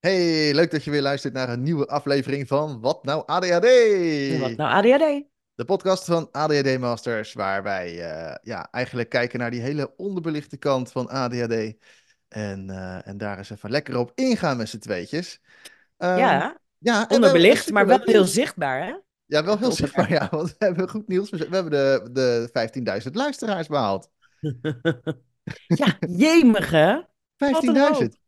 Hey, leuk dat je weer luistert naar een nieuwe aflevering van Wat Nou ADHD? Wat nou ADHD? De podcast van ADHD Masters, waar wij eh, ja, eigenlijk kijken naar die hele onderbelichte kant van ADHD. En, eh, en daar eens even lekker op ingaan met z'n tweetjes. Ehm, Ja, ja, onderbelicht, maar wel heel nieuws. zichtbaar, hè? Ja, wel heel zichtbaar, ja, want we hebben goed nieuws. We hebben de, de 15.000 luisteraars behaald. Ja, jemige. Wat een hoop. 15.000!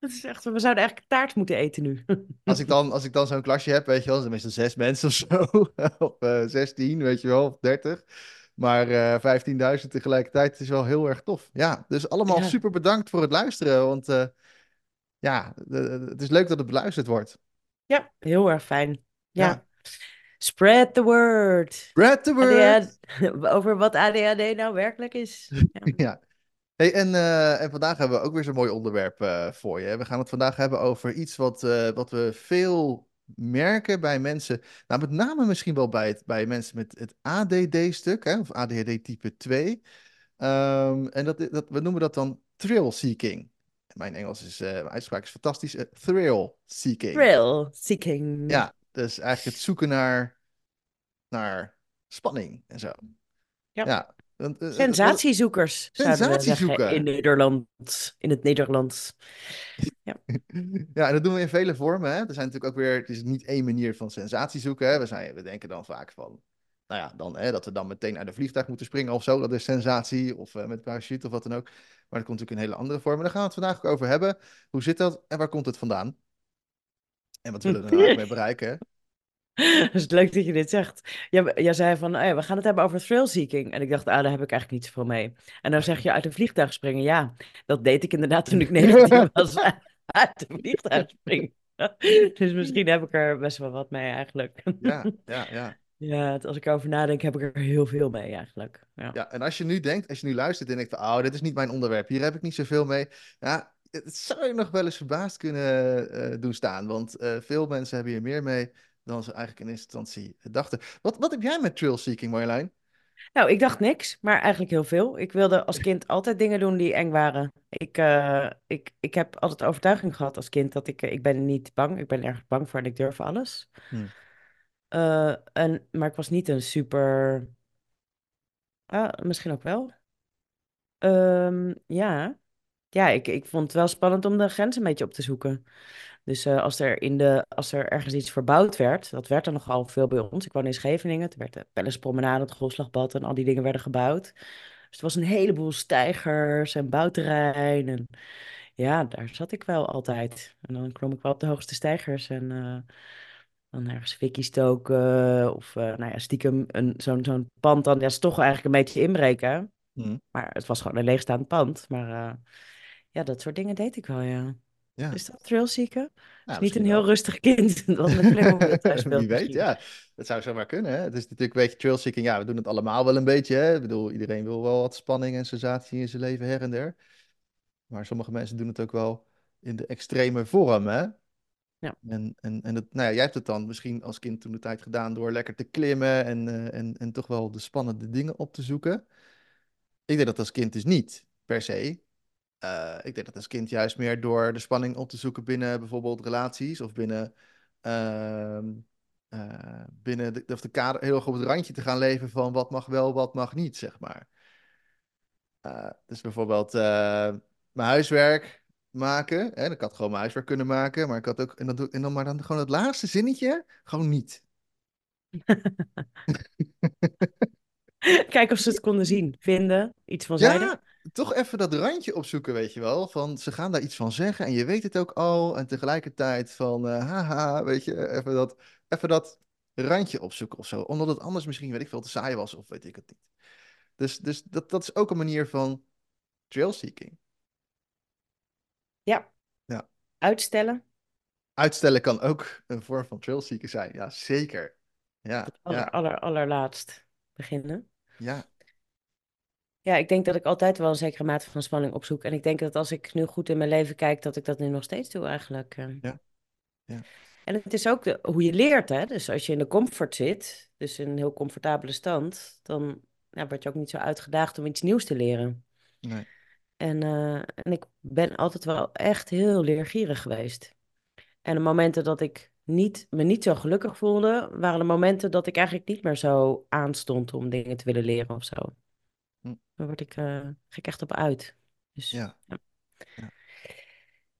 Het is echt, we zouden eigenlijk taart moeten eten nu. Als ik dan, als ik dan zo'n klasje heb, weet je wel, zijn meestal zes mensen of zo. of eh 16, weet je wel, of 30. Maar eh 15.000 tegelijkertijd is wel heel erg tof. Ja, dus allemaal Ja, super bedankt voor het luisteren. Want eh, ja, het is leuk dat het beluisterd wordt. ja, heel erg fijn. Ja, Ja. Spread the word. spread the word! ADHD, over wat ADHD nou werkelijk is. Ja. Ja. Hey, en, eh, en vandaag hebben we ook weer zo'n mooi onderwerp eh, voor je. hè. We gaan het vandaag hebben over iets wat, eh, wat we veel merken bij mensen. Nou, met name misschien wel bij, het, bij mensen met het ADD-stuk, of ADHD type 2. Ehm, en dat, dat, we noemen dat dan thrill seeking. Mijn Engels is, mijn uitspraak is fantastisch. thrill seeking. Thrill seeking. Ja, dus eigenlijk het zoeken naar, naar spanning en zo. Ja. Ja. Want, eh, eh, Sensatiezoekers, zouden we sensatie zeggen zoeken. in Nederland. In het Nederlands. Ja. Ja, en dat doen we in vele vormen. Hè? Er zijn natuurlijk ook weer, het is niet één manier van sensatie zoeken. Hè? We, zijn, we denken dan vaak van, nou ja, dan, hè, dat we dan meteen uit een vliegtuig moeten springen of zo. Dat is sensatie, of eh, met parachute of wat dan ook. Maar dat komt natuurlijk in hele andere vormen. Daar gaan we het vandaag ook over hebben. Hoe zit dat en waar komt het vandaan? En wat willen we er nou mee bereiken? Het is leuk dat je dit zegt. Jij, jij zei van, oh ja, we gaan het hebben over thrillseeking. En ik dacht, ah, daar heb ik eigenlijk niet zoveel mee. En dan zeg je uit een vliegtuig springen. Ja, dat deed ik inderdaad toen ik 19 was. Uit een vliegtuig springen. Dus misschien heb ik er best wel wat mee eigenlijk. Ja, ja, ja. Ja, als ik erover nadenk, heb ik er heel veel mee eigenlijk. Ja. Ja, en als je nu denkt, als je nu luistert en denkt van, oh, dit is niet mijn onderwerp, hier heb ik niet zoveel mee. Ja, het zou je nog wel eens verbaasd kunnen eh, doen staan, want eh, veel mensen hebben hier meer mee dan ze eigenlijk in eerste instantie dachten. Wat, wat heb jij met trail seeking, Marjolein? Nou, ik dacht niks, maar eigenlijk heel veel. Ik wilde als kind altijd dingen doen die eng waren. Ik, eh, ik, ik heb altijd overtuiging gehad als kind dat ik, eh, ik ben niet bang. Ik ben erg bang voor en ik durf alles. Hm. Eh, en, maar ik was niet een super. Ah, misschien ook wel. Ehm, ja, ja ik, ik vond het wel spannend om de grens een beetje op te zoeken. Dus eh, als er, in de, als er ergens iets verbouwd werd, dat werd er nogal veel bij ons. Ik woon in Scheveningen, toen werd de Pellespromenade, het Golfslagbad en al die dingen werden gebouwd. Dus er was een heleboel steigers en bouwterrein. En ja, daar zat ik wel altijd. En dan klom ik wel op de hoogste steigers en eh, dan ergens fikkie stoken of eh, nou ja, stiekem een, zo'n zo'n pand dan. Ja, is toch eigenlijk een beetje inbreken. Hm. Maar het was gewoon een leegstaand pand. Maar ja, dat soort dingen deed ik wel, ja. Ja, Is dat thrillseeken? nou, Is niet een heel wel. rustig kind Playmobil Wie weet, ja. Dat zou zomaar kunnen, hè. Het is natuurlijk een beetje trail seeking. Ja, we doen het allemaal wel een beetje, hè. Ik bedoel, iedereen wil wel wat spanning en sensatie in zijn leven her en der. Maar sommige mensen doen het ook wel in de extreme vorm, hè. Ja. En, en, en dat, nou ja, jij hebt het dan misschien als kind toen de tijd gedaan door lekker te klimmen en, eh, en, en toch wel de spannende dingen op te zoeken. Ik deed dat als kind dus niet, per se. Eh, ik deed dat als kind juist meer door de spanning op te zoeken binnen bijvoorbeeld relaties of binnen, ehm, eh, binnen de, of de kader, heel erg op het randje te gaan leven van wat mag wel, wat mag niet, zeg maar. Eh, dus bijvoorbeeld mijn huiswerk maken. Hè? Ik had gewoon mijn huiswerk kunnen maken, maar ik had ook, en dan, doe, en dan maar dan gewoon het laatste zinnetje, gewoon niet. Kijken of ze het konden zien, vinden, iets van zeiden. Toch even dat randje opzoeken, weet je wel. Van ze gaan daar iets van zeggen en je weet het ook al. En tegelijkertijd van, eh, haha, weet je, even dat, even dat randje opzoeken of zo. Omdat het anders misschien, weet ik veel, te saai was of weet ik het niet. Dus, dus dat, dat is ook een manier van trail seeking. Ja, Ja. uitstellen. Uitstellen kan ook een vorm van trail seeking zijn. Ja, zeker. Ja, Aller, ja, aller, allerlaatst beginnen. ja. Ja, ik denk dat ik altijd wel een zekere mate van spanning opzoek. En ik denk dat als ik nu goed in mijn leven kijk, dat ik dat nu nog steeds doe eigenlijk. eh. Ja, ja. En het is ook de, hoe je leert, hè. Dus als je in de comfort zit, dus in een heel comfortabele stand, dan ja, word je ook niet zo uitgedaagd om iets nieuws te leren. Nee. En, eh, en ik ben altijd wel echt heel leergierig geweest. En de momenten dat ik niet, me niet zo gelukkig voelde, waren de momenten dat ik eigenlijk niet meer zo aanstond om dingen te willen leren of zo. Dan word ik, uh, ga ik echt op uit. Dus, Ja. ja. Ja.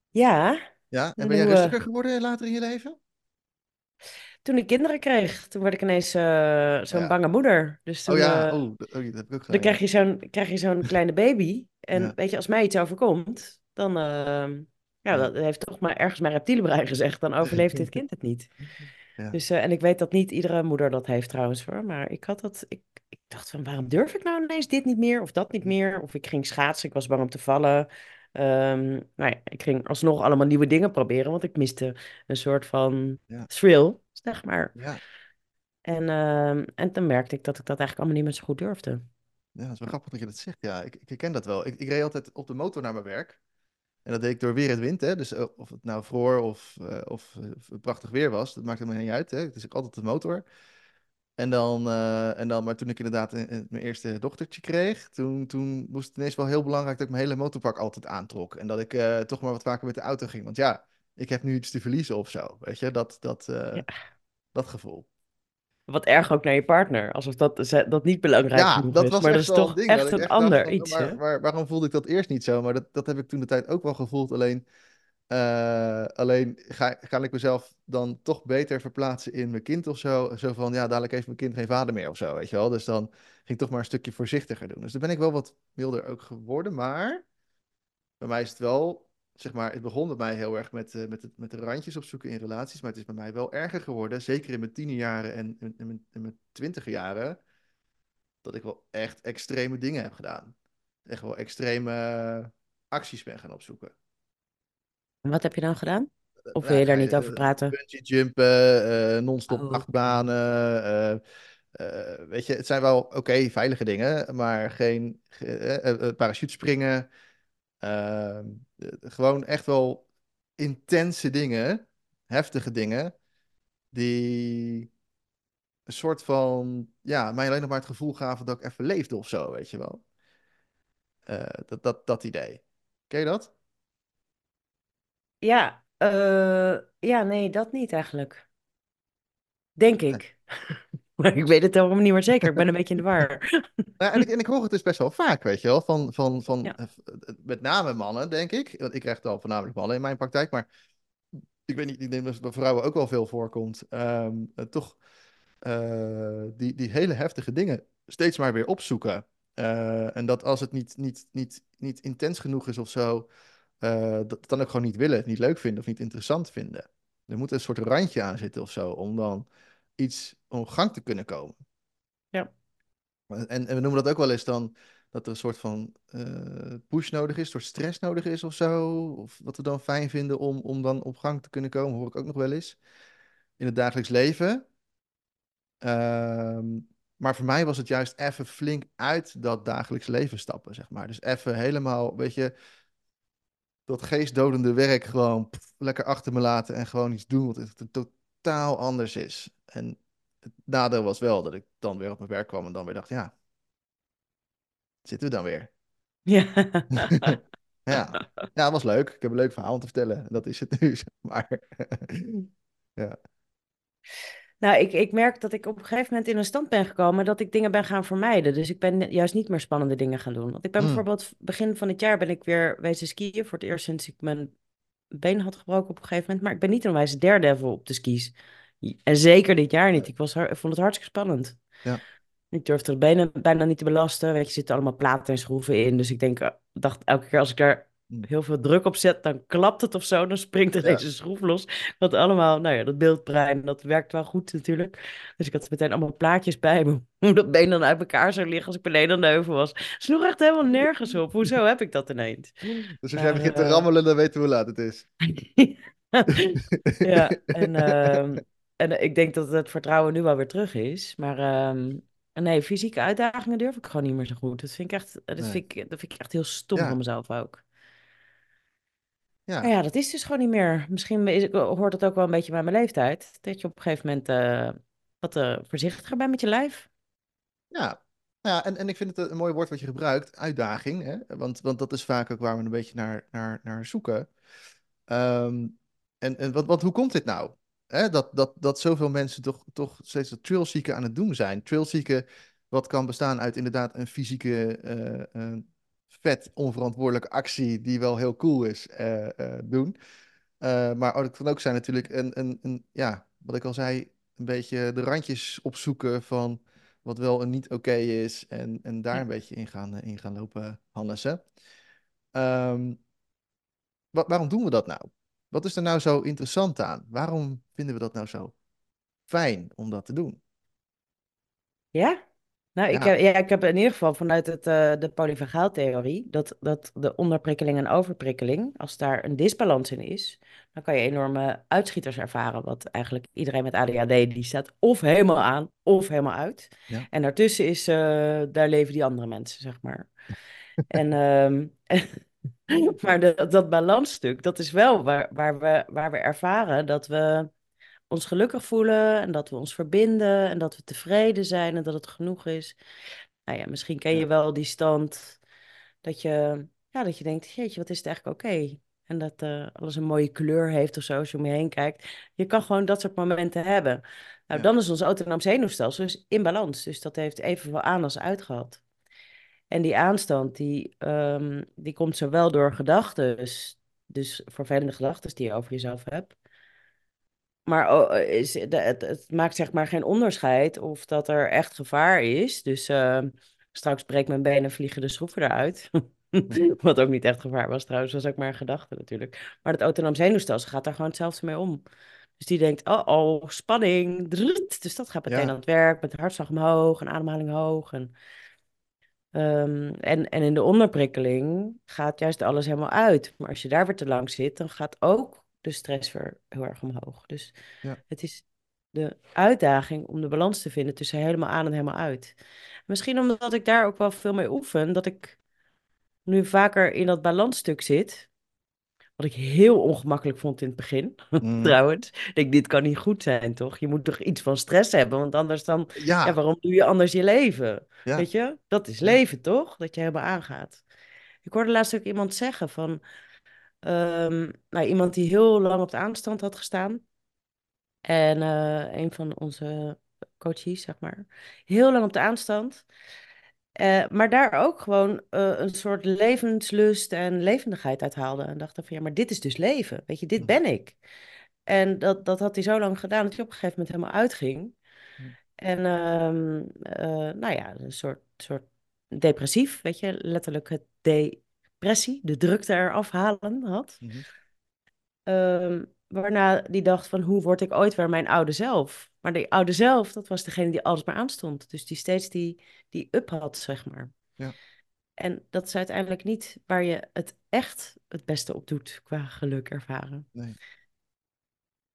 Ja, Ja, en En ben jij hoe, eh, rustiger geworden later in je leven? toen ik kinderen kreeg, toen werd ik ineens eh, zo'n Ja. bange moeder. Dus toen, Oh ja, oh, dat, oh, dat heb ik ook dan gedaan. krijg je zo'n krijg je zo'n kleine baby. En weet je, als mij iets overkomt, dan Ja. dat heeft toch maar ergens mijn reptielenbrein gezegd, dan overleeft dit kind het niet. Ja. Dus, uh, en ik weet dat niet iedere moeder dat heeft trouwens hoor, maar ik had dat, ik, ik dacht van waarom durf ik nou ineens dit niet meer of dat niet meer? Of ik ging schaatsen, ik was bang om te vallen. Um, nou ja, ik ging alsnog allemaal nieuwe dingen proberen, want ik miste een soort van Ja. thrill, zeg maar. Ja. En, uh, en toen merkte ik dat ik dat eigenlijk allemaal niet meer zo goed durfde. Ja, dat is wel grappig dat je dat zegt. Ja, ik, ik herken dat wel. Ik, ik reed altijd op de motor naar mijn werk. En dat deed ik door weer het wind, hè. Dus uh, of het nou vroor of, uh, of uh, prachtig weer was, dat maakt me niet uit, hè. Dus ik altijd de motor. En dan, uh, en dan, maar toen ik inderdaad mijn eerste dochtertje kreeg, toen, toen moest het ineens wel heel belangrijk dat ik mijn hele motorpak altijd aantrok. En dat ik uh, toch maar wat vaker met de auto ging. Want ja, ik heb nu iets te verliezen of zo. Weet je, dat, dat, ja. dat gevoel. Wat erg ook naar je partner, alsof dat, dat niet belangrijk ja, dat is. was maar echt dat is toch ding. echt een echt ander van, iets, waarom voelde ik dat eerst niet zo? Maar dat, dat heb ik toen de tijd ook wel gevoeld. Alleen, uh, alleen ga, ga ik mezelf dan toch beter verplaatsen in mijn kind of zo. Zo van, ja, dadelijk heeft mijn kind geen vader meer of zo, weet je wel. Dus dan ging ik toch maar een stukje voorzichtiger doen. Dus dan ben ik wel wat milder ook geworden. Maar bij mij is het wel, zeg maar, het begon bij mij heel erg met, uh, met, het, met de randjes opzoeken in relaties. Maar het is bij mij wel erger geworden. Zeker in mijn tienerjaren en in, in, mijn, in mijn twintiger jaren. Dat ik wel echt extreme dingen heb gedaan. Echt wel extreme acties ben gaan opzoeken. Wat heb je dan gedaan? Of Ja, wil je daar ga niet over praten? Bungee jumpen, uh, non-stop Oh. achtbanen. Uh, uh, weet je, het zijn wel oké, okay, veilige dingen, maar geen uh, parachutespringen. Ehm, gewoon echt wel intense dingen, heftige dingen, die een soort van, ja, mij alleen nog maar het gevoel gaven dat ik even leefde of zo, weet je wel. Uh, dat, dat, dat idee. Ken je dat? Ja, uh, ja, nee, dat niet eigenlijk. Denk ik. maar ik weet het helemaal niet meer zeker. Ik ben een beetje in de war. Ja, en, ik, en ik hoor het dus best wel vaak, weet je wel, van, van, van Ja. eh, met name mannen, denk ik. Want ik krijg het al voornamelijk mannen in mijn praktijk, maar ik weet niet, ik denk dat het bij vrouwen ook wel veel voorkomt. Ehm, eh, toch eh, die, die hele heftige dingen steeds maar weer opzoeken. En dat als het niet, niet, niet, niet intens genoeg is of zo, dat dan ook gewoon niet willen, het niet leuk vinden of niet interessant vinden. Er moet een soort randje aan zitten of zo, om dan iets op gang te kunnen komen. Ja. En, en we noemen dat ook wel eens dan dat er een soort van eh, push nodig is, een soort stress nodig is of zo. Of wat we dan fijn vinden om, om dan op gang te kunnen komen, hoor ik ook nog wel eens. In het dagelijks leven. Ehm, maar voor mij was het juist even flink uit dat dagelijks leven stappen, zeg maar. Dus even helemaal, weet je, dat geestdodende werk gewoon pff, lekker achter me laten en gewoon iets doen wat het totaal anders is. En het nadeel was wel dat ik dan weer op mijn werk kwam en dan weer dacht, ja, zitten we dan weer. Ja. ja. ja, het was leuk. Ik heb een leuk verhaal om te vertellen. Dat is het nu, zeg maar. ja. Nou, ik, ik merk dat ik op een gegeven moment in een stand ben gekomen dat ik dingen ben gaan vermijden. Dus ik ben juist niet meer spannende dingen gaan doen. Want ik ben Mm. bijvoorbeeld begin van het jaar ben ik weer wezen skiën voor het eerst sinds ik mijn been had gebroken op een gegeven moment. Maar ik ben niet een wijze daredevil op de skis. En zeker dit jaar niet. Ik, was, vond het hartstikke spannend. Ja. Ik durfde de benen bijna niet te belasten. Weet je, er zitten allemaal platen en schroeven in. Dus ik denk, eh, dacht elke keer als ik daar. Heel veel druk op zet, dan klapt het of zo. Dan springt er Ja. deze schroef los. Wat allemaal, nou ja, dat beeldbrein, dat werkt wel goed natuurlijk. Dus ik had meteen allemaal plaatjes bij me. Hoe dat been dan uit elkaar zou liggen als ik beneden aan de heuvel was. Sloeg echt helemaal nergens op. Hoezo heb ik dat ineens? Dus als jij begint te eh, rammelen, dan weten we hoe laat het is. ja, en, ehm, en ik denk dat het vertrouwen nu wel weer terug is. Maar ehm, nee, fysieke uitdagingen durf ik gewoon niet meer zo goed. Dat vind ik echt, dat Nee. vind ik, dat vind ik echt heel stom Ja. van mezelf ook. Ja. Maar ja, dat is dus gewoon niet meer. Misschien is, hoort dat ook wel een beetje bij mijn leeftijd. Dat je op een gegeven moment eh, wat eh, voorzichtiger bent met je lijf. Ja, ja en, en ik vind het een mooi woord wat je gebruikt, uitdaging. Hè? Want, want dat is vaak ook waar we een beetje naar, naar, naar zoeken. Ehm, en, en wat, wat, hoe komt dit nou? Hè, dat, dat, dat zoveel mensen toch, toch steeds dat trailseeken aan het doen zijn. Trailseeken, wat kan bestaan uit inderdaad een fysieke, uh, vet onverantwoordelijke actie die wel heel cool is, uh, doen. maar het kan ook zijn natuurlijk een, een, een, ja, wat ik al zei, een beetje de randjes opzoeken van wat wel en niet oké is en, en daar Ja. een beetje in gaan, in gaan lopen, Hannessen. Ehm, wa- waarom doen we dat nou? Wat is er nou zo interessant aan? Waarom vinden we dat nou zo fijn om dat te doen? Ja? Nou, ik Ja, heb, ja, ik heb in ieder geval vanuit het, eh, de polyvagaaltheorie dat, dat de onderprikkeling en overprikkeling, als daar een disbalans in is, dan kan je enorme uitschieters ervaren. Wat eigenlijk iedereen met ADHD, die staat of helemaal aan of helemaal uit. ja, En daartussen is, eh, daar leven die andere mensen, zeg maar. En, ehm, maar de- dat balansstuk, dat is wel waar, waar we, waar we ervaren dat we ons gelukkig voelen en dat we ons verbinden en dat we tevreden zijn en dat het genoeg is. Nou ja, misschien ken je wel die stand dat je, ja, dat je denkt, jeetje, wat is het eigenlijk oké? En dat eh, alles een mooie kleur heeft of zo, als je om je heen kijkt. Je kan gewoon dat soort momenten hebben. Nou, ja, dan is ons autonoom zenuwstelsel dus in balans. Dus dat heeft evenveel aan als uit gehad. En die aanstand, die, ehm, die komt zowel door gedachten, dus vervelende gedachten die je over jezelf hebt, maar oh, eh, is, het, het maakt zeg maar geen onderscheid of dat er echt gevaar is. Dus eh, straks breekt mijn been en vliegen de schroeven eruit. Wat ook niet echt gevaar was trouwens, was ook maar een gedachte natuurlijk. Maar het autonoom zenuwstelsel gaat daar gewoon hetzelfde mee om. Dus die denkt, oh, oh, spanning. Dus dat gaat meteen aan het werk, met hartslag omhoog en ademhaling hoog. En, ehm, en, en in de onderprikkeling gaat juist alles helemaal uit. Maar als je daar weer te lang zit, dan gaat ook de stress weer heel erg omhoog. Dus ja, het is de uitdaging om de balans te vinden tussen helemaal aan en helemaal uit. Misschien omdat ik daar ook wel veel mee oefen, dat ik nu vaker in dat balansstuk zit. Wat ik heel ongemakkelijk vond in het begin, mhm, trouwens. Ik denk, dit kan niet goed zijn, toch? Je moet toch iets van stress hebben, want anders dan... Ja, ja, waarom doe je anders je leven? ja, Weet je? Dat is leven, toch? Dat je helemaal aangaat. Ik hoorde laatst ook iemand zeggen van... ehm, nou, iemand die heel lang op de aanstand had gestaan. En eh, een van onze coaches, zeg maar, heel lang op de aanstand. Eh, maar daar ook gewoon eh, een soort levenslust en levendigheid uit haalde. En dacht van ja, maar dit is dus leven. Weet je, dit mhm, ben ik. En dat, dat had hij zo lang gedaan dat hij op een gegeven moment helemaal uitging. mhm, En ehm, eh, nou ja, een soort, soort depressief, weet je, letterlijk het depressie, de drukte eraf halen had. Ehm, waarna die dacht van hoe word ik ooit weer mijn oude zelf? Maar die oude zelf, dat was degene die alles maar aanstond. Dus die steeds die, die up had, zeg maar. ja, En dat is uiteindelijk niet waar je het echt het beste op doet qua geluk ervaren. nee.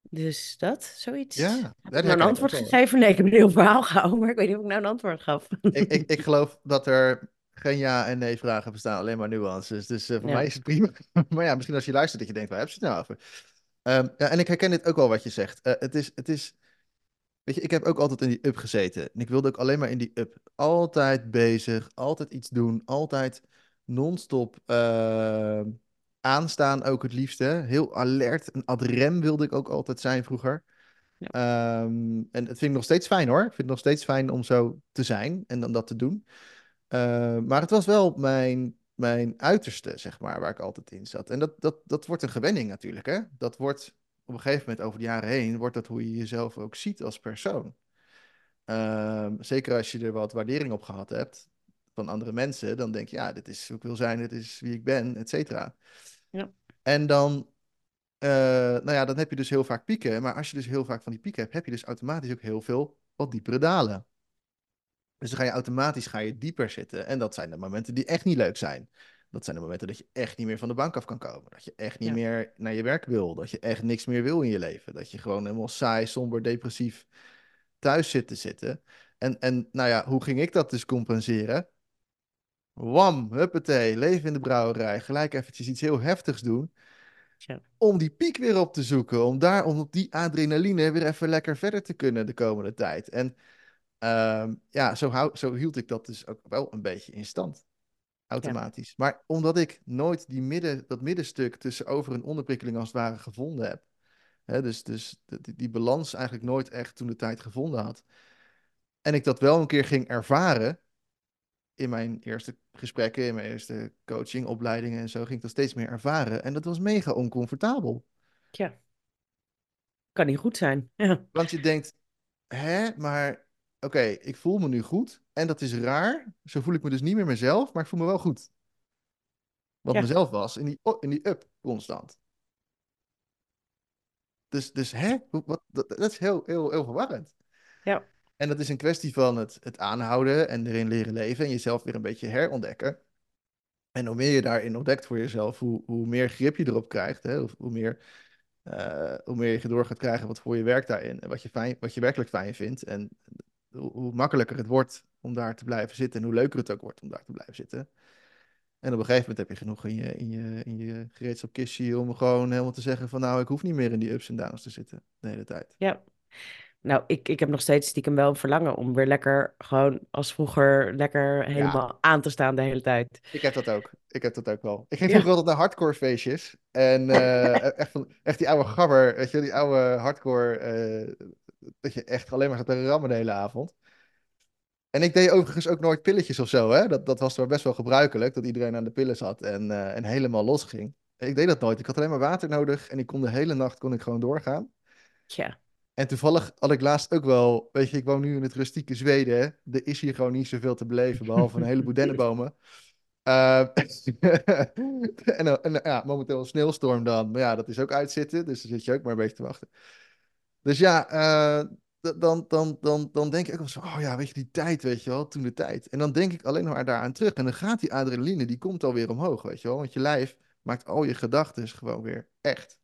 Dus dat, zoiets. Ja, Heb ik dat nou een antwoord gegeven? Nee, ik heb een heel verhaal gehouden, maar ik weet niet of ik nou een antwoord gaf. Ik, ik, ik geloof dat er geen ja- en nee-vragen bestaan, alleen maar nuances. Dus eh, voor mij is het prima. Maar ja, misschien als je luistert dat je denkt, waar hebben ze het nou over? Ehm, ja, en ik herken dit ook wel wat je zegt. Eh, het is, het is, weet je, ik heb ook altijd in die up gezeten. En ik wilde ook alleen maar in die up. Altijd bezig, altijd iets doen, altijd non-stop eh, aanstaan ook het liefste. Heel alert, een ad rem wilde ik ook altijd zijn vroeger. ja, Ehm, en het vind ik nog steeds fijn hoor. Ik vind het nog steeds fijn om zo te zijn en om dat te doen. Eh, maar het was wel mijn, mijn uiterste, zeg maar, waar ik altijd in zat. En dat, dat, dat wordt een gewenning natuurlijk, hè. Dat wordt op een gegeven moment over de jaren heen, wordt dat hoe je jezelf ook ziet als persoon. Ehm, zeker als je er wat waardering op gehad hebt van andere mensen, dan denk je, ja, dit is hoe ik wil zijn, dit is wie ik ben, et cetera. ja, En dan, eh, nou ja, dan heb je dus heel vaak pieken. Maar als je dus heel vaak van die pieken hebt, heb je dus automatisch ook heel veel wat diepere dalen. Dus dan ga je automatisch ga je dieper zitten. En dat zijn de momenten die echt niet leuk zijn. Dat zijn de momenten dat je echt niet meer van de bank af kan komen. Dat je echt niet ja, meer naar je werk wil. Dat je echt niks meer wil in je leven. Dat je gewoon helemaal saai, somber, depressief thuis zit te zitten. En, en nou ja, hoe ging ik dat dus compenseren? Wam, huppatee, leven in de brouwerij. Gelijk eventjes iets heel heftigs doen. ja, Om die piek weer op te zoeken. Om daar, om op die adrenaline weer even lekker verder te kunnen de komende tijd. En Ehm, ja, zo, hou, zo hield ik dat dus ook wel een beetje in stand, ja, automatisch. Maar omdat ik nooit die midden, dat middenstuk tussen over- en onderprikkeling als het ware gevonden heb, Hè, dus dus die, die balans eigenlijk nooit echt toen de tijd gevonden had. En ik dat wel een keer ging ervaren in mijn eerste gesprekken, in mijn eerste coachingopleidingen en zo, ging ik dat steeds meer ervaren. En dat was mega oncomfortabel. Ja, kan niet goed zijn. Ja, Want je denkt, hè, maar oké, ik voel me nu goed. En dat is raar. Zo voel ik me dus niet meer mezelf, maar ik voel me wel goed. Wat ja, mezelf was in die, in die up constant. Dus, dus hè, wat, dat, dat is heel, heel, heel verwarrend. ja, En dat is een kwestie van het, het aanhouden en erin leren leven en jezelf weer een beetje herontdekken. En hoe meer je daarin ontdekt voor jezelf, hoe, hoe meer grip je erop krijgt. Hè? Hoe, hoe meer, eh, hoe meer je door gaat krijgen wat voor je werkt daarin. En wat je, fijn, wat je werkelijk fijn vindt. En hoe, makkelijker het wordt om daar te blijven zitten. En hoe leuker het ook wordt om daar te blijven zitten. En op een gegeven moment heb je genoeg in je, in je, in je gereedschapkistje om gewoon helemaal te zeggen van nou, ik hoef niet meer in die ups en downs te zitten de hele tijd. ja. Nou, ik, ik heb nog steeds stiekem wel een verlangen om weer lekker, gewoon als vroeger, lekker Ja, helemaal aan te staan de hele tijd. Ik heb dat ook. Ik heb dat ook wel. Ik ging vroeger Ja, altijd naar hardcore feestjes. En eh, echt, van, echt die oude gabber, weet je, die oude hardcore. eh, dat je echt alleen maar gaat te rammen de hele avond. En ik deed overigens ook nooit pilletjes of zo, hè. Dat, dat was er best wel gebruikelijk, dat iedereen aan de pillen zat en, eh, en helemaal los ging. Ik deed dat nooit. Ik had alleen maar water nodig en ik kon de hele nacht kon ik gewoon doorgaan. tja, En toevallig had ik laatst ook wel, weet je, ik woon nu in het rustieke Zweden. hè. Er is hier gewoon niet zoveel te beleven, behalve een heleboel dennenbomen. Eh, en, dan- en ja, momenteel een sneeuwstorm dan. Maar ja, dat is ook uitzitten, dus dan zit je ook maar een beetje te wachten. Dus ja, eh, dan, dan, dan, dan denk ik ook wel zo, oh ja, weet je, die tijd, weet je wel, toen de tijd. En dan denk ik alleen maar daaraan terug. En dan gaat die adrenaline, die komt alweer omhoog, weet je wel. Want je lijf maakt al je gedachten gewoon weer echt.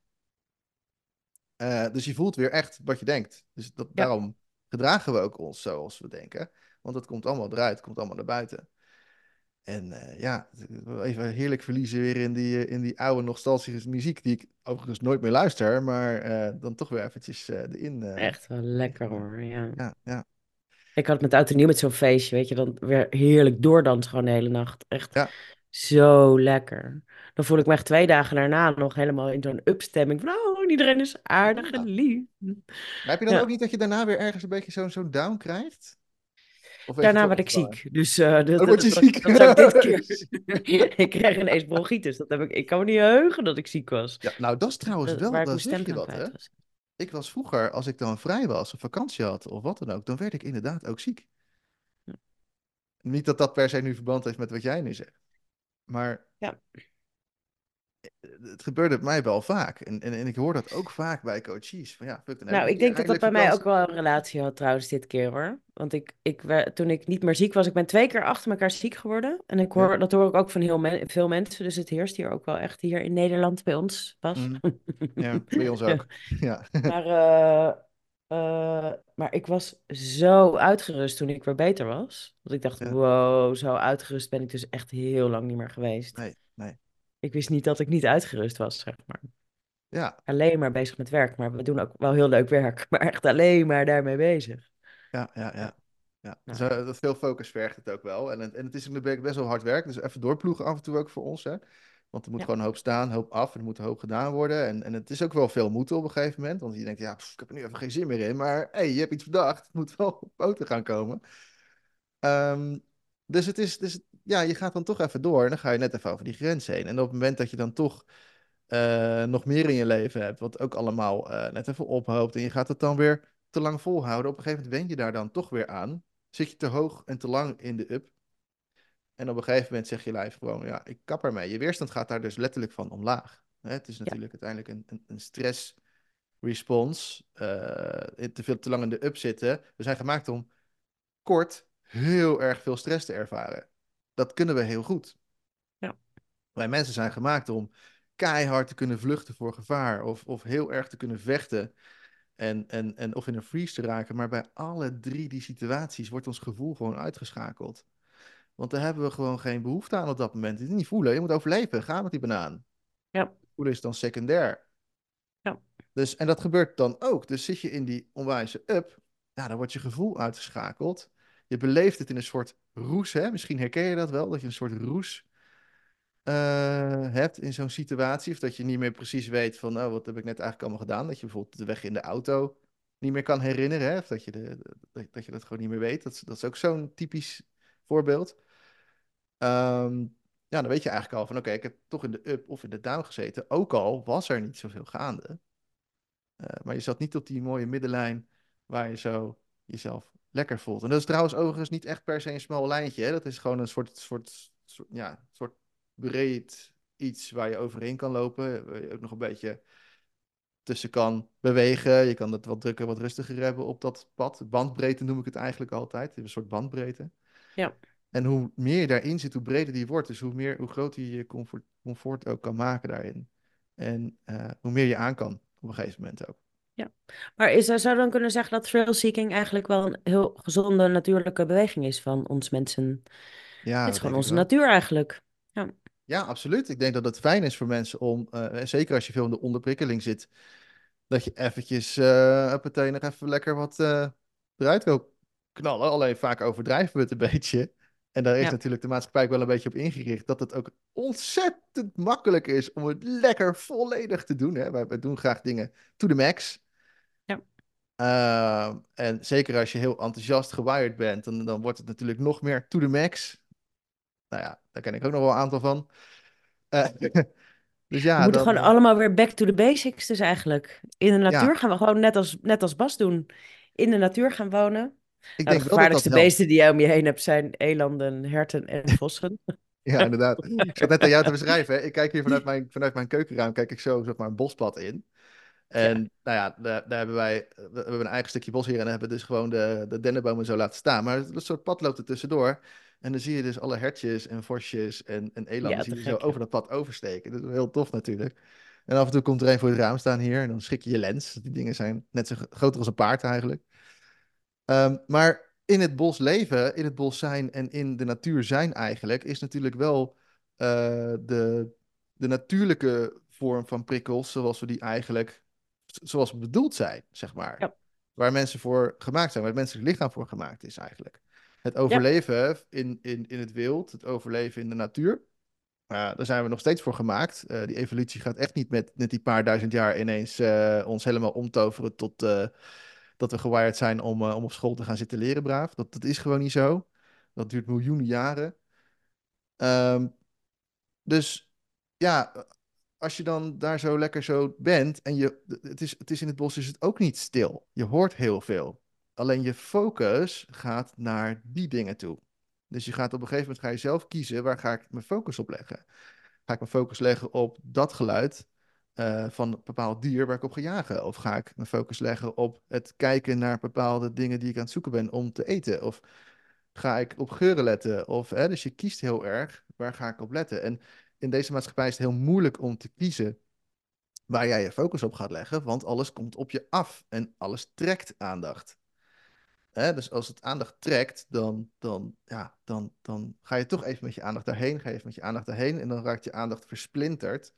Eh, dus je voelt weer echt wat je denkt. Dus dat, ja, daarom gedragen we ook ons zoals we denken. Want het komt allemaal eruit, het komt allemaal naar buiten. En eh, ja, even heerlijk verliezen weer in die, eh, in die oude nostalgische muziek, die ik overigens nooit meer luister, maar eh, dan toch weer eventjes eh, erin, echt wel lekker hoor. Ja. Ja, ja, Ik had het met oud en nieuw met zo'n feestje, weet je, dan weer heerlijk doordansen gewoon de hele nacht. Echt ja, zo lekker. Dan voel ik me echt twee dagen daarna nog helemaal in zo'n upstemming van, oh, iedereen is aardig en ja. lief. Maar heb je dan ook niet dat je daarna weer ergens een beetje zo'n zo'n down krijgt? Of weet je het daarna werd ik ziek. Dus eh, dat, dat, word je dat, ziek. dat zou ik dit keer. ik kreeg ineens bronchitis. Dat heb ik, ik kan me niet heugen dat ik ziek was. Ja, nou, dat is trouwens Dat- wel, waar ik mijn zeg je wat, hè? was. Ik was vroeger, als ik dan vrij was, of vakantie had, of wat dan ook, dan werd ik inderdaad ook ziek. Niet dat dat per se nu verband heeft met wat jij nu zegt, maar Ja. Het gebeurde bij mij wel vaak. En, en, en ik hoor dat ook vaak bij coaches. Van ja, fuck, dan Nou, ik denk dat dat bij mij ook wel een relatie had trouwens dit keer hoor. Want ik, ik, toen ik niet meer ziek was, ik ben twee keer achter elkaar ziek geworden. En ik Ja, hoor, dat hoor ik ook van heel men- veel mensen. Dus het heerst hier ook wel echt hier in Nederland bij ons, Bas. mhm, ja, bij ons ook. Ja, Maar, eh, eh, maar ik was zo uitgerust toen ik weer beter was. Dat ik dacht, ja, wow, zo uitgerust ben ik dus echt heel lang niet meer geweest. nee, nee. Ik wist niet dat ik niet uitgerust was, zeg maar. Ja, Alleen maar bezig met werk. Maar we doen ook wel heel leuk werk. Maar echt alleen maar daarmee bezig. ja, ja, Ja, ja. Dus, eh, dat veel focus vergt het ook wel. En, het- en het is best wel hard werk, dus even doorploegen af en toe ook voor ons, hè. Want er moet ja, gewoon een hoop staan, een hoop af, en er moet een hoop gedaan worden. En, en het is ook wel veel moeten op een gegeven moment, want je denkt, ja, pff, ik heb er nu even geen zin meer in. Maar hey, je hebt iets bedacht, het moet wel op poten gaan komen. Ehm, dus het is, dus, ja, je gaat dan toch even door en dan ga je net even over die grens heen. En op het moment dat je dan toch eh, nog meer in je leven hebt, wat ook allemaal eh, net even ophoopt en je gaat het dan weer te lang volhouden, op een gegeven moment wen je daar dan toch weer aan. Zit je te hoog en te lang in de up en op een gegeven moment zeg je lijf gewoon, ja, ik kap ermee. Je weerstand gaat daar dus letterlijk van omlaag. Het is ja, natuurlijk uiteindelijk een, een, een stress response, eh, te veel te lang in de up zitten. We zijn gemaakt om kort heel erg veel stress te ervaren. Dat kunnen we heel goed. ja, Wij mensen zijn gemaakt om keihard te kunnen vluchten voor gevaar of, of heel erg te kunnen vechten en, en, en of in een freeze te raken. Maar bij alle drie die situaties wordt ons gevoel gewoon uitgeschakeld. Want daar hebben we gewoon geen behoefte aan op dat moment. Het niet voelen, je moet overleven. Ga met die banaan. ja, Voelen is dan secundair. ja, Dus, en dat gebeurt dan ook. Dus zit je in die onwijze up, ja, dan wordt je gevoel uitgeschakeld. Je beleeft het in een soort roes, hè? Misschien herken je dat wel, dat je een soort roes eh, hebt in zo'n situatie. Of dat je niet meer precies weet van, oh, wat heb ik net eigenlijk allemaal gedaan. Dat je bijvoorbeeld de weg in de auto niet meer kan herinneren. Hè? Of dat je, de, dat, dat je dat gewoon niet meer weet. Dat, dat is ook zo'n typisch voorbeeld. Ehm, ja, dan weet je eigenlijk al van, oké, ik heb toch in de up of in de down gezeten. Ook al was er niet zoveel gaande. Eh, maar je zat niet op die mooie middenlijn waar je zo jezelf lekker voelt. En dat is trouwens overigens niet echt per se een smal lijntje. Hè? Dat is gewoon een soort, soort, soort, ja, soort breed iets waar je overheen kan lopen. Waar je ook nog een beetje tussen kan bewegen. Je kan het wat drukker, wat rustiger hebben op dat pad. Bandbreedte noem ik het eigenlijk altijd. Een soort bandbreedte. Ja. En hoe meer je daarin zit, hoe breder die wordt. Dus hoe, meer, hoe groter je je comfort, comfort ook kan maken daarin. En eh, hoe meer je aan kan op een gegeven moment ook. Maar is, er- zou dan kunnen zeggen dat thrill-seeking eigenlijk wel een heel gezonde, natuurlijke beweging is van ons mensen? Ja, Het is gewoon onze natuur eigenlijk. Ja, Ja, absoluut. Ik denk dat het fijn is voor mensen om, eh, en zeker als je veel in de onderprikkeling zit, dat je eventjes, uh, huppatee, nog even lekker wat eh, eruit wil knallen. Alleen vaak overdrijven we het een beetje. En daar is ja, natuurlijk de maatschappij wel een beetje op ingericht, dat het ook ontzettend makkelijk is om het lekker volledig te doen. Hè? Wij, wij doen graag dingen to the max. Uh, en zeker als je heel enthousiast gewired bent, dan, dan wordt het natuurlijk nog meer to the max. Nou ja, daar ken ik ook nog wel een aantal van. Uh, dus We ja, moeten dan, gewoon uh, allemaal weer back to the basics dus eigenlijk. In de natuur ja, gaan we gewoon net als, net als Bas doen. In de natuur gaan wonen. ik Nou, denk de dat dat gevaarlijkste helpt. beesten die je om je heen hebt zijn elanden, herten en vossen. Ja, inderdaad. Ik zat net aan jou te beschrijven. Hè? Ik kijk hier vanuit mijn, vanuit mijn keukenraam, kijk ik zo zeg maar, een bospad in. En Ja, nou ja, daar, daar hebben wij we hebben een eigen stukje bos hier en hebben dus gewoon de, de dennenbomen zo laten staan. Maar een soort pad loopt er tussendoor. En dan zie je dus alle hertjes en vosjes en, en elanden ja, zie te je zo over dat pad oversteken. Dat is heel tof natuurlijk. En af en toe komt er een voor het raam staan hier en dan schik je je lens. Die dingen zijn net zo groter als een paard eigenlijk. Um, maar in het bos leven, in het bos zijn en in de natuur zijn eigenlijk, is natuurlijk wel uh, de, de natuurlijke vorm van prikkels zoals we die eigenlijk, zoals we bedoeld zijn, zeg maar. Ja, Waar mensen voor gemaakt zijn, waar het menselijk lichaam voor gemaakt is eigenlijk. Het ja, overleven in, in, in het wild, het overleven in de natuur. Uh, daar zijn we nog steeds voor gemaakt. Uh, die evolutie gaat echt niet met, met die paar duizend jaar ineens uh, ons helemaal omtoveren tot dat we gewired zijn om, om op school te gaan zitten leren braaf. Dat, dat is gewoon niet zo. Dat duurt miljoenen jaren. Um, dus ja, als je dan daar zo lekker zo bent en je, het is, het is in het bos is het ook niet stil. Je hoort heel veel. Alleen je focus gaat naar die dingen toe. Dus je gaat op een gegeven moment ga je zelf kiezen waar ga ik mijn focus op leggen. Ga ik mijn focus leggen op dat geluid uh, van een bepaald dier waar ik op ga jagen? Of ga ik mijn focus leggen op het kijken naar bepaalde dingen die ik aan het zoeken ben om te eten? Of ga ik op geuren letten? Of, hè, dus je kiest heel erg waar ga ik op letten. En in deze maatschappij is het heel moeilijk om te kiezen waar jij je focus op gaat leggen, want alles komt op je af en alles trekt aandacht. Hè, dus als het aandacht trekt, dan, dan, ja, dan, dan ga je toch even met je aandacht daarheen, ga je even met je aandacht daarheen en dan raakt je aandacht versplinterd.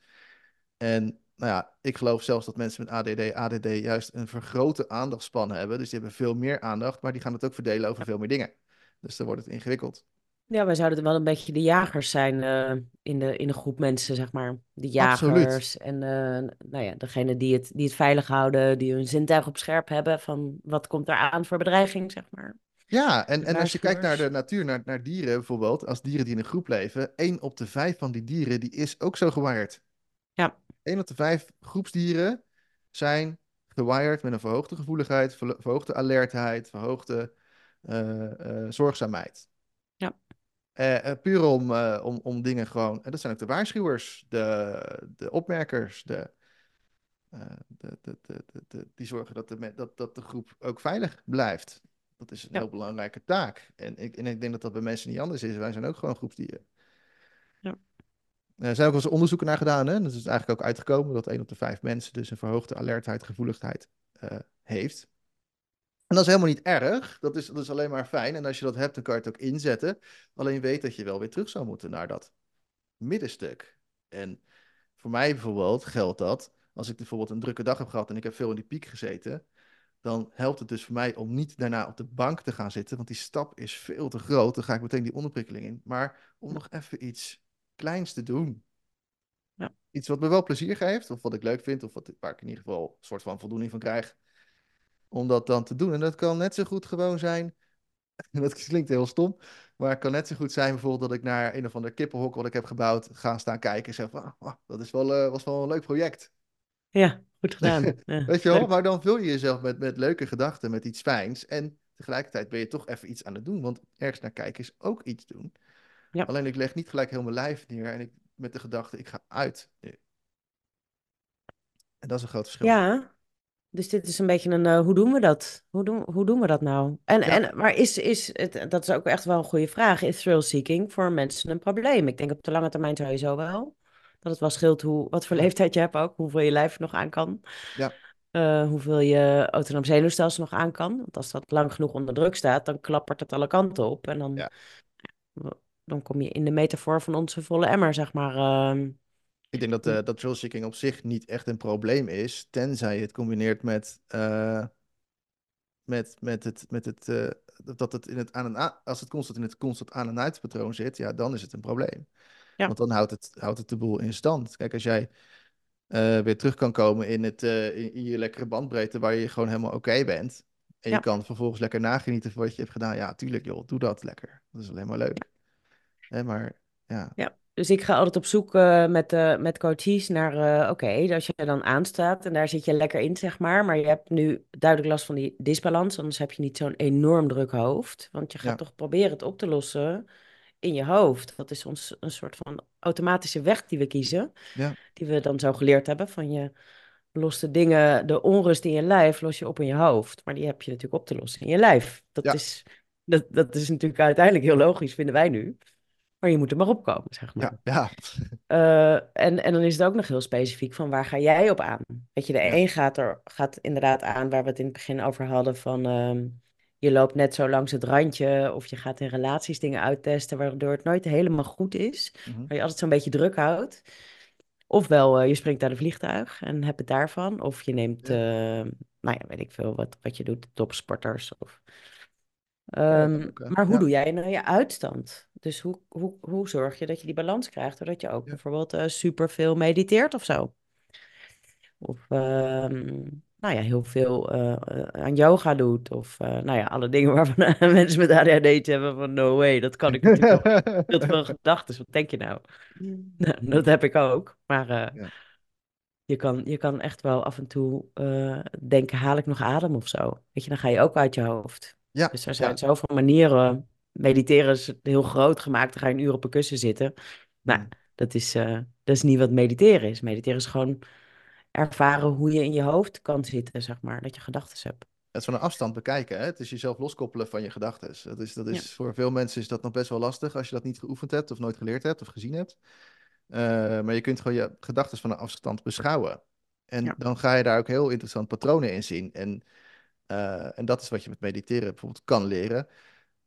En nou ja, ik geloof zelfs dat mensen met ADD, ADD juist een vergrote aandachtspan hebben. Dus die hebben veel meer aandacht, maar die gaan het ook verdelen over veel meer dingen. Dus dan wordt het ingewikkeld. Ja, wij zouden wel een beetje de jagers zijn uh, in, de, in de groep mensen, zeg maar. De Absoluut. jagers en uh, nou ja, degene die het, die het veilig houden, die hun zintuig op scherp hebben van wat komt er aan voor bedreiging, zeg maar. Ja, en, en als je kijkt naar de natuur, naar, naar dieren bijvoorbeeld, als dieren die in een groep leven, één op de vijf van die dieren die is ook zo gewired. Ja, Eén op de vijf groepsdieren zijn gewired met een verhoogde gevoeligheid, verhoogde alertheid, verhoogde eh, eh, zorgzaamheid. Eh, puur om, eh, om, om dingen gewoon. En dat zijn ook de waarschuwers, de, de opmerkers, de, de, de, de, die zorgen dat de, dat, dat de groep ook veilig blijft. Dat is een ja, heel belangrijke taak. En ik, en ik denk dat dat bij mensen niet anders is. Wij zijn ook gewoon groepsdieren. ja, Er zijn ook wel eens onderzoeken naar gedaan. Hè? Dat is eigenlijk ook uitgekomen dat één op de vijf mensen dus een verhoogde alertheid, gevoeligheid heeft. En dat is helemaal niet erg. Dat is, dat is alleen maar fijn. En als je dat hebt, dan kan je het ook inzetten. Alleen weet dat je wel weer terug zou moeten naar dat middenstuk. En voor mij bijvoorbeeld geldt dat, als ik bijvoorbeeld een drukke dag heb gehad en ik heb veel in die piek gezeten, dan helpt het dus voor mij om niet daarna op de bank te gaan zitten, want die stap is veel te groot. Dan ga ik meteen die onderprikkeling in. Maar om nog even iets kleinste doen. Ja. Iets wat me wel plezier geeft, of wat ik leuk vind, of wat, waar ik in ieder geval een soort van voldoening van krijg. Om dat dan te doen. En dat kan net zo goed gewoon zijn. En dat klinkt heel stom. Maar het kan net zo goed zijn bijvoorbeeld dat ik naar een of ander kippenhok wat ik heb gebouwd ga staan kijken en zeg van, ah, ah, dat is wel, eh, was wel een leuk project. Ja, goed gedaan. Ja, Weet je wel, leuk. maar dan vul je jezelf met, met leuke gedachten, met iets fijns. En tegelijkertijd ben je toch even iets aan het doen, want ergens naar kijken is ook iets doen. Ja. Alleen ik leg niet gelijk heel mijn lijf neer en ik met de gedachte, ik ga uit nu. En dat is een groot verschil. Ja, dus dit is een beetje een, eh, hoe doen we dat? Hoe doen, hoe doen we dat nou? En, Ja. en, maar is, is het, dat is ook echt wel een goede vraag, is thrill seeking voor mensen een probleem? Ik denk op de lange termijn sowieso wel. Dat het wel scheelt hoe, wat voor leeftijd je hebt ook, hoeveel je lijf nog aan kan. Ja. eh, hoeveel je autonoom zenuwstelsel nog aan kan. Want als dat lang genoeg onder druk staat, dan klappert het alle kanten op. En dan, Ja. dan kom je in de metafoor van onze volle emmer, zeg maar. ehm, Ik denk dat, eh dat thrill-seeking op zich niet echt een probleem is, tenzij je het combineert met, eh, met, met het, met het, eh, dat het in het aan en als het constant in het constant aan en uitpatroon zit, ja, dan is het een probleem. Ja. Want dan houdt het, houdt het de boel in stand. Kijk, als jij weer terug kan komen in, het, in, in je lekkere bandbreedte waar je gewoon helemaal oké bent, en je kan vervolgens lekker nagenieten van wat je hebt gedaan, ja, tuurlijk joh, doe dat lekker. Dat is alleen maar leuk. Hè, maar ja, Ja, dus ik ga altijd op zoek eh, met, eh, met coaches naar, eh, oké, als je er dan aanstaat en daar zit je lekker in, zeg maar, maar je hebt nu duidelijk last van die disbalans, anders heb je niet zo'n enorm druk hoofd, want je gaat Ja. toch proberen het op te lossen in je hoofd. Dat is ons een soort van automatische weg die we kiezen, ja, die we dan zo geleerd hebben, van je lost de dingen, de onrust in je lijf, los je op in je hoofd, maar die heb je natuurlijk op te lossen in je lijf. Dat Ja. is, dat, dat is natuurlijk uiteindelijk heel logisch, vinden wij nu. Maar je moet er maar opkomen, zeg maar. ja, ja, Eh, en, en dan is het ook nog heel specifiek van waar ga jij op aan? Weet je, de een gaat er gaat inderdaad aan waar we het in het begin over hadden van ehm, je loopt net zo langs het randje of je gaat in relaties dingen uittesten waardoor het nooit helemaal goed is, waar je altijd zo'n beetje druk houdt. Ofwel eh, je springt uit een vliegtuig en hebt het daarvan, of je neemt, eh, nou ja, weet ik veel wat, wat je doet, topsporters. Of, Ja, Ehm, ook, maar hoe Ja. doe jij nou je uitstand? Dus hoe, hoe, hoe zorg je dat je die balans krijgt, doordat je ook Ja. bijvoorbeeld eh super veel mediteert of zo? Of ehm, nou ja, heel veel eh, aan yoga doet. Of eh, nou ja, alle dingen waarvan mensen met ADHD hebben van no way, dat kan ik natuurlijk wel. Veel te veel gedachten, wat denk je nou? Nou, dat heb ik ook. Maar je, kan, je kan echt wel af en toe denken, haal ik nog adem of zo? Weet je, dan ga je ook uit je hoofd. Ja, Dus er zijn ja. zoveel manieren. Mediteren is heel groot gemaakt. Dan ga je een uur op een kussen zitten. Nou, dat is, eh, dat is niet wat mediteren is. Mediteren is gewoon ervaren hoe je in je hoofd kan zitten, zeg maar. Dat je gedachten hebt. Het is van een afstand bekijken. Hè? Het is jezelf loskoppelen van je gedachten. Dat is, dat is, Voor veel mensen is dat nog best wel lastig als je dat niet geoefend hebt of nooit geleerd hebt of gezien hebt. Eh, maar je kunt gewoon je gedachten van een afstand beschouwen. En Ja. dan ga je daar ook heel interessant patronen in zien. En, eh, en dat is wat je met mediteren bijvoorbeeld kan leren.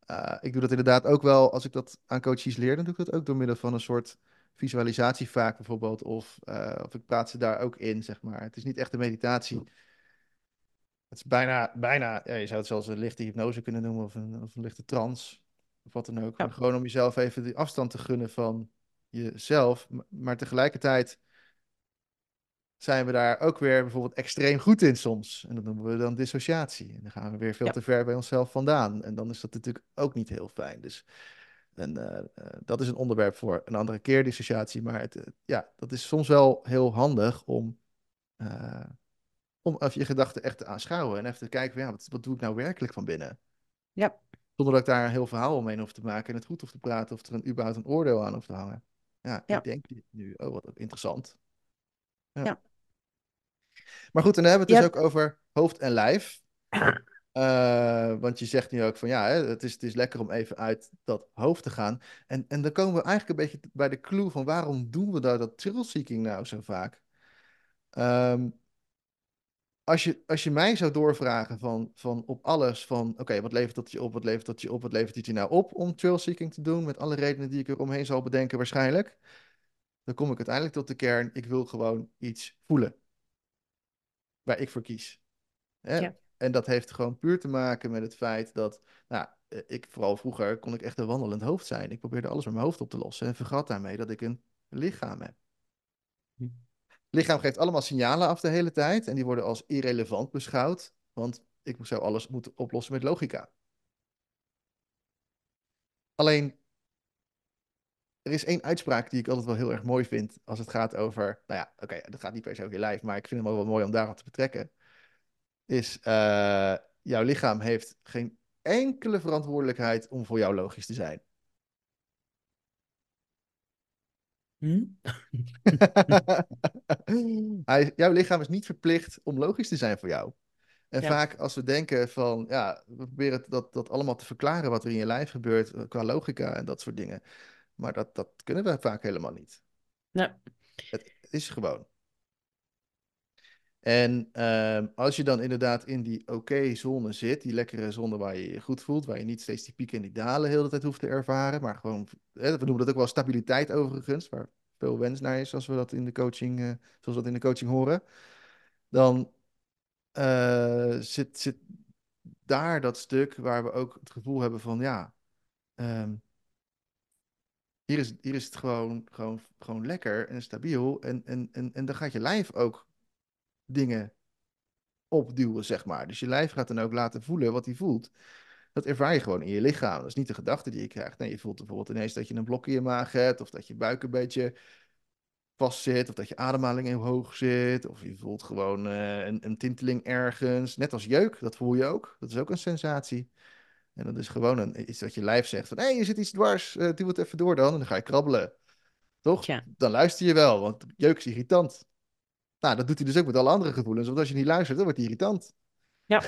Eh, ik doe dat inderdaad ook wel, als ik dat aan coaches leer, dan doe ik dat ook door middel van een soort visualisatie vaak bijvoorbeeld. Of, eh, of ik praat ze daar ook in, zeg maar. Het is niet echt een meditatie. Het is bijna, bijna ja, je zou het zelfs een lichte hypnose kunnen noemen of een, of een lichte trance. Of wat dan ook. Ja. Gewoon om jezelf even die afstand te gunnen van jezelf. Maar tegelijkertijd zijn we daar ook weer bijvoorbeeld extreem goed in soms. En dat noemen we dan dissociatie. En dan gaan we weer veel Ja. te ver bij onszelf vandaan. En dan is dat natuurlijk ook niet heel fijn. Dus en, eh, eh, dat is een onderwerp voor een andere keer, dissociatie. Maar het, eh, ja, dat is soms wel heel handig om, om even je gedachten echt te aanschouwen. En even te kijken, van, ja, wat, wat doe ik nou werkelijk van binnen? Ja. Zonder dat ik daar een heel verhaal omheen hoef te maken en het goed hoef te praten of er een, überhaupt een oordeel aan hoeft te hangen. Ja, Ja. ik denk dit nu, oh wat interessant. Ja. Ja. Maar goed, en dan hebben we het dus ook over hoofd en lijf. Eh, want je zegt nu ook van ja, het, is, het is lekker om even uit dat hoofd te gaan. En, en dan komen we eigenlijk een beetje bij de clue van waarom doen we daar dat thrill-seeking nou zo vaak? Ehm, als je, als je mij zou doorvragen van, van op alles van oké, wat levert dat je op, wat levert dat je op, wat levert het je nou op om thrill-seeking te doen, met alle redenen die ik er omheen zal bedenken waarschijnlijk, dan kom ik uiteindelijk tot de kern, ik wil gewoon iets voelen. Waar ik voor kies. Hè? Ja. En dat heeft gewoon puur te maken met het feit dat, nou, eh, ik, vooral vroeger, kon ik echt een wandelend hoofd zijn. Ik probeerde alles met mijn hoofd op te lossen en vergat daarmee dat ik een lichaam heb. Hm. Het lichaam geeft allemaal signalen af de hele tijd en die worden als irrelevant beschouwd, want ik zou alles moeten oplossen met logica. Alleen, er is één uitspraak die ik altijd wel heel erg mooi vind als het gaat over, nou ja, oké, dat gaat niet per se over je lijf, maar ik vind het wel mooi om daarop te betrekken, is uh, jouw lichaam heeft geen enkele verantwoordelijkheid om voor jou logisch te zijn. Hm? Hij, jouw lichaam is niet verplicht om logisch te zijn voor jou. En Ja. vaak als we denken van, ja, we proberen dat, dat allemaal te verklaren wat er in je lijf gebeurt eh, qua logica en dat soort dingen. Maar dat, dat kunnen we vaak helemaal niet. Nou, Het is gewoon. En ehm, als je dan inderdaad in die oké-zone zit, die lekkere zone waar je je goed voelt, waar je niet steeds die pieken en die dalen heel de tijd hoeft te ervaren, maar gewoon, hè, we noemen dat ook wel stabiliteit overigens, waar veel wens naar is, als we dat in de coaching, eh, zoals we dat in de coaching horen, dan eh, zit, zit daar dat stuk waar we ook het gevoel hebben van, ja, ehm, hier is, hier is het gewoon, gewoon, gewoon lekker en stabiel en, en, en, en dan gaat je lijf ook dingen opduwen, zeg maar. Dus je lijf gaat dan ook laten voelen wat hij voelt. Dat ervaar je gewoon in je lichaam. Dat is niet de gedachte die je krijgt. Nee, je voelt bijvoorbeeld ineens dat je een blok in je maag hebt, of dat je buik een beetje vast zit, of dat je ademhaling heel hoog zit, of je voelt gewoon eh, een, een tinteling ergens. Net als jeuk, dat voel je ook. Dat is ook een sensatie. En dat is gewoon een, iets dat je lijf zegt van, hé, hey, je zit iets dwars, uh, doe het even door dan. En dan ga je krabbelen. Toch? Dan luister je wel, want jeuk is irritant. Nou, dat doet hij dus ook met alle andere gevoelens. Want als je niet luistert, dan wordt hij irritant. Ja.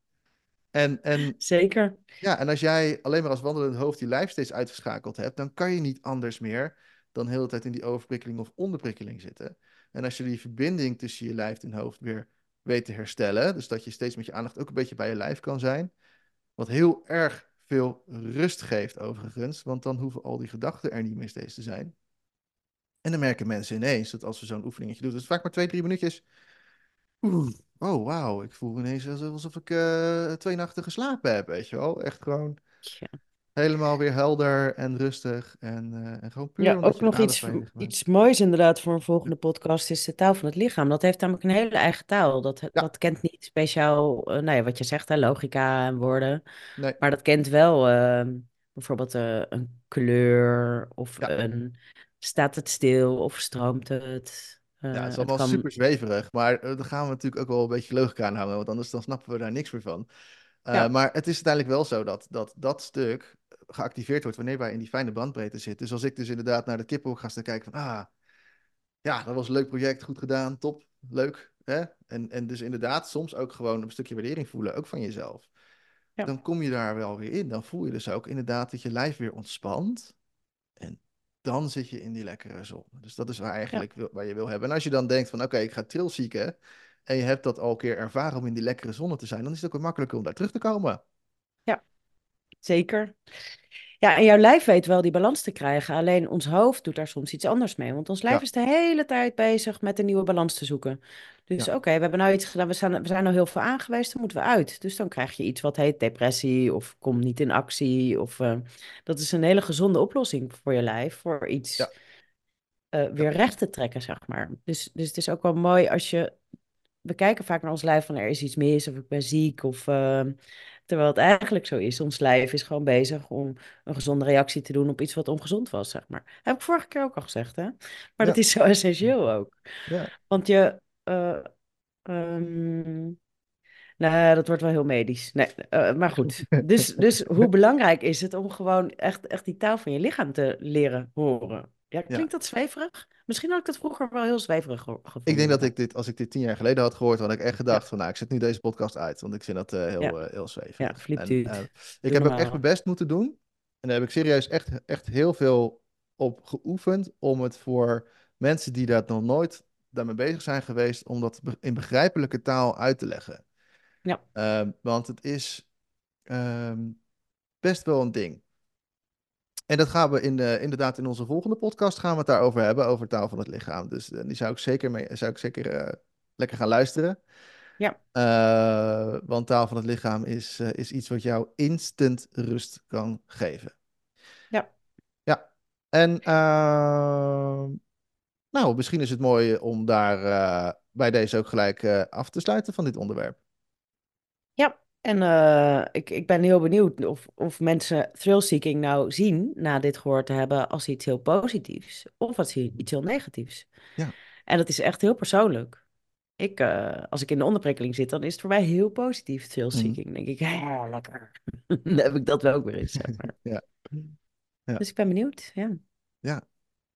en, en, zeker. ja, en als jij alleen maar als wandelend hoofd je lijf steeds uitgeschakeld hebt, dan kan je niet anders meer dan de hele tijd in die overprikkeling of onderprikkeling zitten. En als je die verbinding tussen je lijf en hoofd weer weet te herstellen, dus dat je steeds met je aandacht ook een beetje bij je lijf kan zijn, wat heel erg veel rust geeft overigens, want dan hoeven al die gedachten er niet meer steeds te zijn. En dan merken mensen ineens dat als we zo'n oefeningetje doen, dat is vaak maar twee, drie minuutjes. Oeh, oh wauw, ik voel ineens alsof ik uh, twee nachten geslapen heb, weet je wel. Echt gewoon Ja. Helemaal weer helder en rustig en, uh, en gewoon puur Ja, ook nog iets, iets moois inderdaad voor een volgende podcast is de taal van het lichaam. Dat heeft namelijk een hele eigen taal. Dat, Ja. dat kent niet speciaal, eh, nou ja, wat je zegt, hè, logica en woorden. Nee, Maar dat kent wel eh, bijvoorbeeld eh, een kleur of Ja. een staat het stil of stroomt het. ja, Eh, het is het allemaal kan, super zweverig, maar uh, dan gaan we natuurlijk ook wel een beetje logica aan houden, want anders dan snappen we daar niks meer van. Uh. Maar het is uiteindelijk wel zo dat, dat dat stuk geactiveerd wordt wanneer wij in die fijne bandbreedte zitten. Dus als ik dus inderdaad naar de kippenhok ga staan kijken van, ah, ja, dat was een leuk project, goed gedaan, top, leuk. Hè? En, en dus inderdaad soms ook gewoon een stukje waardering voelen, ook van jezelf. Ja. Dan kom je daar wel weer in. Dan voel je dus ook inderdaad dat je lijf weer ontspant. En dan zit je in die lekkere zon. Dus dat is waar eigenlijk wil, waar je wil hebben. En als je dan denkt van, oké, ik ga trilzieken. En je hebt dat al een keer ervaren om in die lekkere zon te zijn. Dan is het ook wat makkelijker om daar terug te komen. Zeker. Ja, en jouw lijf weet wel die balans te krijgen. Alleen ons hoofd doet daar soms iets anders mee. Want ons lijf Ja. is de hele tijd bezig met een nieuwe balans te zoeken. Dus Ja. oké, we hebben nou iets gedaan. We zijn, we zijn nou heel veel aangewezen, dan moeten we uit. Dus dan krijg je iets wat heet depressie of kom niet in actie. Of, eh, dat is een hele gezonde oplossing voor je lijf. Voor iets Ja. eh, weer recht te trekken, zeg maar. Dus, dus het is ook wel mooi als je... We kijken vaak naar ons lijf van er is iets mis of ik ben ziek of... eh, Terwijl het eigenlijk zo is. Ons lijf is gewoon bezig om een gezonde reactie te doen op iets wat ongezond was, zeg maar. Heb ik vorige keer ook al gezegd, hè? Maar dat is zo essentieel ook. Ja. Want je... eh, ehm, nou, dat wordt wel heel medisch. Nee, eh, maar goed. Dus, dus hoe belangrijk is het om gewoon echt, echt die taal van je lichaam te leren horen? Ja, klinkt dat zweverig? Misschien had ik dat vroeger wel heel zweverig ge- gevonden. Ik denk dat ik dit, als ik dit tien jaar geleden had gehoord, had ik echt gedacht van, nou, ik zet nu deze podcast uit, want ik vind dat eh, heel, Ja. eh, heel zweverig. Ja, flip En, dude. eh, ik heb ook echt mijn best moeten doen. En daar heb ik serieus echt, echt heel veel op geoefend om het voor mensen die daar nog nooit daarmee bezig zijn geweest, om dat in begrijpelijke taal uit te leggen. Ja. Ehm, want het is ehm, best wel een ding. En dat gaan we in de, inderdaad in onze volgende podcast gaan we het daarover hebben, over taal van het lichaam. Dus eh, die zou ik zeker, mee, zou ik zeker eh, lekker gaan luisteren. Ja. Eh, want taal van het lichaam is, is iets wat jou instant rust kan geven. Ja. Ja. En ehm, nou, misschien is het mooi om daar bij deze ook gelijk af te sluiten van dit onderwerp. Ja, en eh, ik, ik ben heel benieuwd of, of mensen thrill-seeking nou zien na dit gehoord te hebben als iets heel positiefs of als iets heel negatiefs. Ja. En dat is echt heel persoonlijk. Ik, eh, als ik in de onderprikkeling zit, dan is het voor mij heel positief thrill-seeking. Dan denk ik, hè, lekker. dan heb ik dat wel ook weer eens, zeg maar. Ja. Ja. Dus ik ben benieuwd, ja. Ja.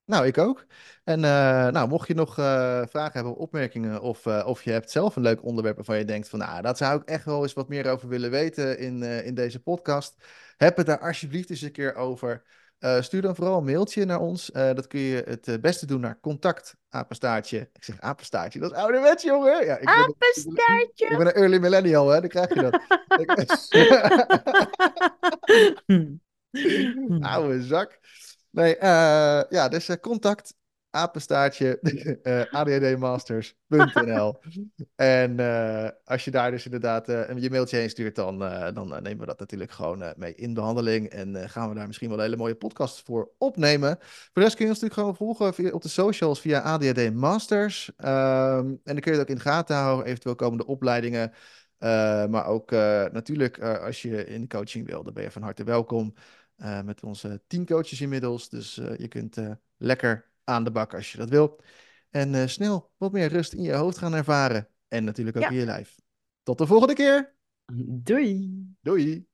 Nou, ik ook. En eh, nou, mocht je nog eh, vragen hebben, opmerkingen, of, eh, of je hebt zelf een leuk onderwerp waarvan je denkt van, nou, dat zou ik echt wel eens wat meer over willen weten in, in deze podcast. Heb het daar alsjeblieft eens een keer over. Stuur dan vooral een mailtje naar ons. Dat kun je het beste doen naar contact, apenstaartje. Ik zeg apenstaartje, dat is ouderwets, jongen. Ja, ik ben, Apenstaartje! ik ben een early millennial, hè, dan krijg je dat. Oude zak. Nee, eh, ja, dus eh, contact, apenstaartje, eh adhdmasters.nl. En als je daar dus inderdaad je mailtje heen stuurt, dan, dan nemen we dat natuurlijk gewoon mee in behandeling. En gaan we daar misschien wel een hele mooie podcast voor opnemen. Voor de rest kun je ons natuurlijk gewoon volgen op de socials via ADHD Masters. Ehm, en dan kun je het ook in de gaten houden, eventueel komende opleidingen. Maar ook natuurlijk, als je in coaching wil, dan ben je van harte welkom. Eh, met onze tien coaches inmiddels. Dus eh, je kunt eh, lekker aan de bak als je dat wil. En eh, snel wat meer rust in je hoofd gaan ervaren. En natuurlijk ook Ja. in je lijf. Tot de volgende keer. Doei! Doei.